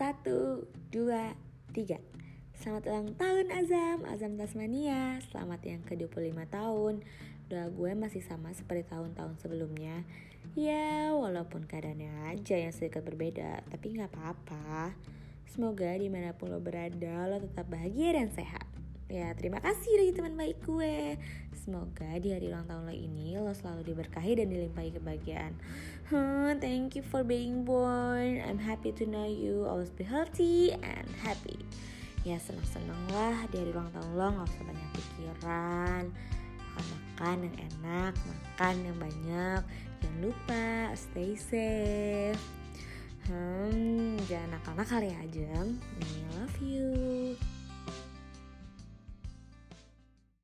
Satu, dua, tiga. Selamat ulang tahun Azam, Azam Tasmania. Selamat yang ke-25 tahun. Doa gue masih sama seperti tahun-tahun sebelumnya. Ya, walaupun keadaannya aja yang sedikit berbeda Tapi gak apa-apa. Semoga di mana pun lo berada, lo tetap bahagia dan sehat. Ya, terima kasih dari teman baik gue. Semoga di hari ulang tahun lo ini lo selalu diberkahi dan dilimpahi kebahagiaan. Huh, thank you for being born. I'm happy to know you always be healthy and happy. Ya senang-senang lah di hari ulang tahun lo nggak usah banyak pikiran. Makan makan yang enak, makan yang banyak. Jangan lupa stay safe. Hmm, jangan nakal-nakal ya Jem. I love you.